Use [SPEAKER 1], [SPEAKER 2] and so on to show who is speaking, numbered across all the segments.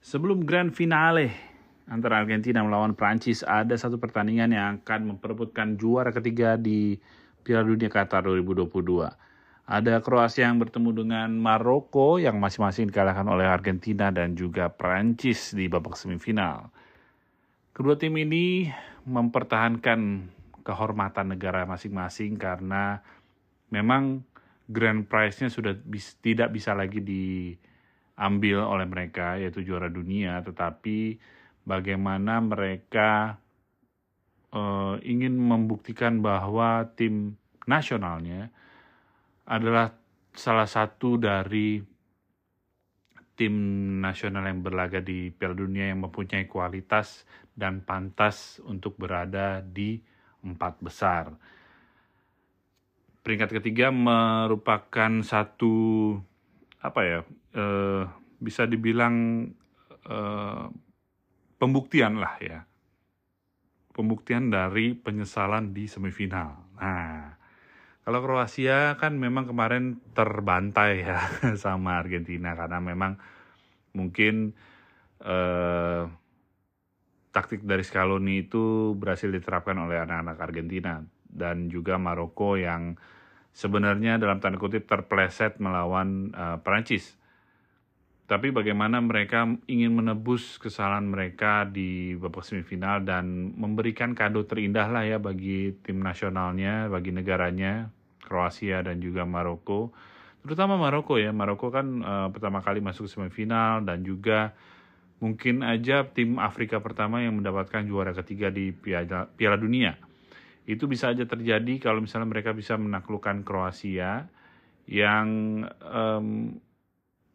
[SPEAKER 1] Sebelum grand finale antara Argentina melawan Prancis, ada satu pertandingan yang akan memperebutkan juara ketiga di Piala Dunia Qatar 2022. Ada Kroasia yang bertemu dengan Maroko yang masing-masing dikalahkan oleh Argentina dan juga Prancis di babak semifinal. Kedua tim ini mempertahankan kehormatan negara masing-masing karena memang grand prize-nya sudah tidak bisa lagi diambil oleh mereka yaitu juara dunia tetapi bagaimana mereka uh, ingin membuktikan bahwa tim nasionalnya adalah salah satu dari tim nasional yang berlaga di Piala Dunia yang mempunyai kualitas dan pantas untuk berada di empat besar. Peringkat ketiga merupakan satu apa ya eh, bisa dibilang eh, pembuktian lah ya, pembuktian dari penyesalan di semifinal. Nah, kalau Kroasia kan memang kemarin terbantai ya sama Argentina karena memang mungkin eh, taktik dari Scaloni itu berhasil diterapkan oleh anak-anak Argentina dan juga Maroko yang sebenarnya dalam tanda kutip terpleset melawan uh, Perancis. Tapi bagaimana mereka ingin menebus kesalahan mereka di babak semifinal dan memberikan kado terindah lah ya bagi tim nasionalnya, bagi negaranya, Kroasia dan juga Maroko. Terutama Maroko ya, Maroko kan uh, pertama kali masuk semifinal dan juga mungkin aja tim Afrika pertama yang mendapatkan juara ketiga di Piala, Piala Dunia. Itu bisa aja terjadi kalau misalnya mereka bisa menaklukkan Kroasia yang um,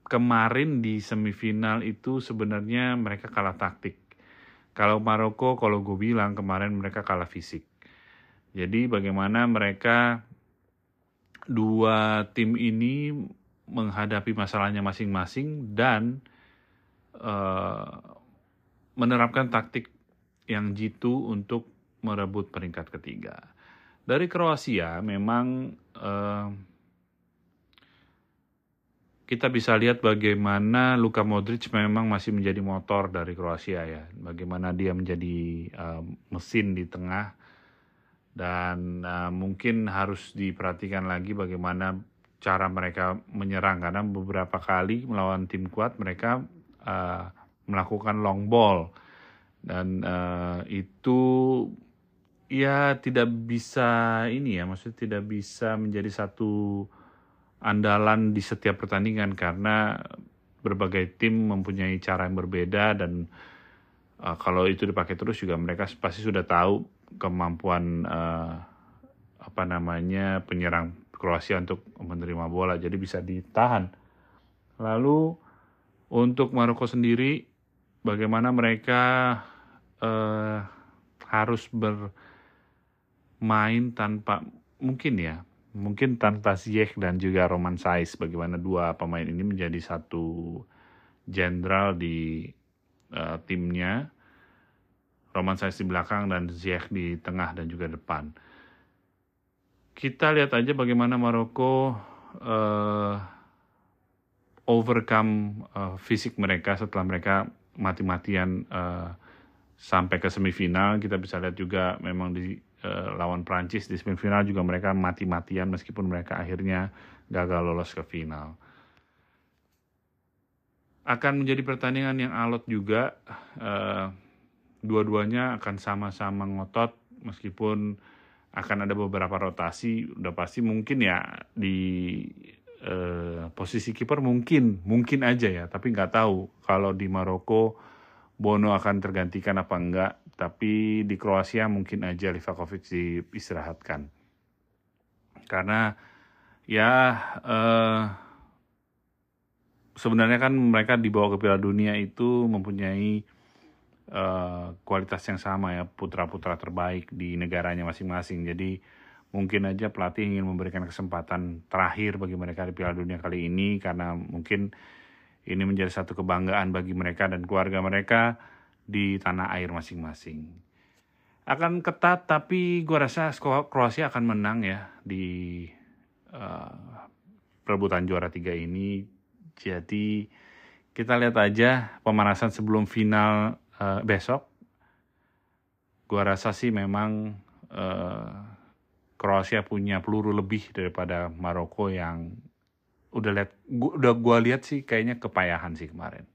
[SPEAKER 1] kemarin di semifinal itu sebenarnya mereka kalah taktik. Kalau Maroko, kalau gue bilang kemarin mereka kalah fisik. Jadi bagaimana mereka dua tim ini menghadapi masalahnya masing-masing dan uh, menerapkan taktik yang jitu untuk merebut peringkat ketiga. Dari Kroasia memang uh, kita bisa lihat bagaimana Luka Modric memang masih menjadi motor dari Kroasia ya. Bagaimana dia menjadi uh, mesin di tengah dan uh, mungkin harus diperhatikan lagi bagaimana cara mereka menyerang karena beberapa kali melawan tim kuat mereka uh, melakukan long ball dan uh, itu ya tidak bisa ini ya maksudnya tidak bisa menjadi satu andalan di setiap pertandingan karena berbagai tim mempunyai cara yang berbeda dan uh, kalau itu dipakai terus juga mereka pasti sudah tahu kemampuan uh, apa namanya penyerang Kroasia untuk menerima bola jadi bisa ditahan. Lalu untuk Maroko sendiri bagaimana mereka uh, harus bermain tanpa mungkin ya mungkin tanpa Ziyech dan juga Roman Saiz bagaimana dua pemain ini menjadi satu jenderal di uh, timnya Roman Sainz di belakang dan Ziyech di tengah dan juga depan. Kita lihat aja bagaimana Maroko uh, overcome uh, fisik mereka setelah mereka mati-matian uh, sampai ke semifinal. Kita bisa lihat juga memang di lawan Prancis di semifinal juga mereka mati-matian meskipun mereka akhirnya gagal lolos ke final. Akan menjadi pertandingan yang alot juga. Uh, dua-duanya akan sama-sama ngotot meskipun akan ada beberapa rotasi udah pasti mungkin ya di eh, posisi kiper mungkin mungkin aja ya tapi nggak tahu kalau di Maroko Bono akan tergantikan apa enggak tapi di Kroasia mungkin aja Livakovic diistirahatkan karena ya eh, sebenarnya kan mereka dibawa ke Piala Dunia itu mempunyai uh, kualitas yang sama ya putra-putra terbaik di negaranya masing-masing. Jadi mungkin aja pelatih ingin memberikan kesempatan terakhir bagi mereka di Piala Dunia kali ini karena mungkin ini menjadi satu kebanggaan bagi mereka dan keluarga mereka di tanah air masing-masing. Akan ketat tapi gue rasa Kroasia akan menang ya di uh, perebutan juara tiga ini. Jadi kita lihat aja pemanasan sebelum final uh, besok. Gua rasa sih memang uh, Kroasia punya peluru lebih daripada Maroko yang udah lihat udah gua lihat sih kayaknya kepayahan sih kemarin.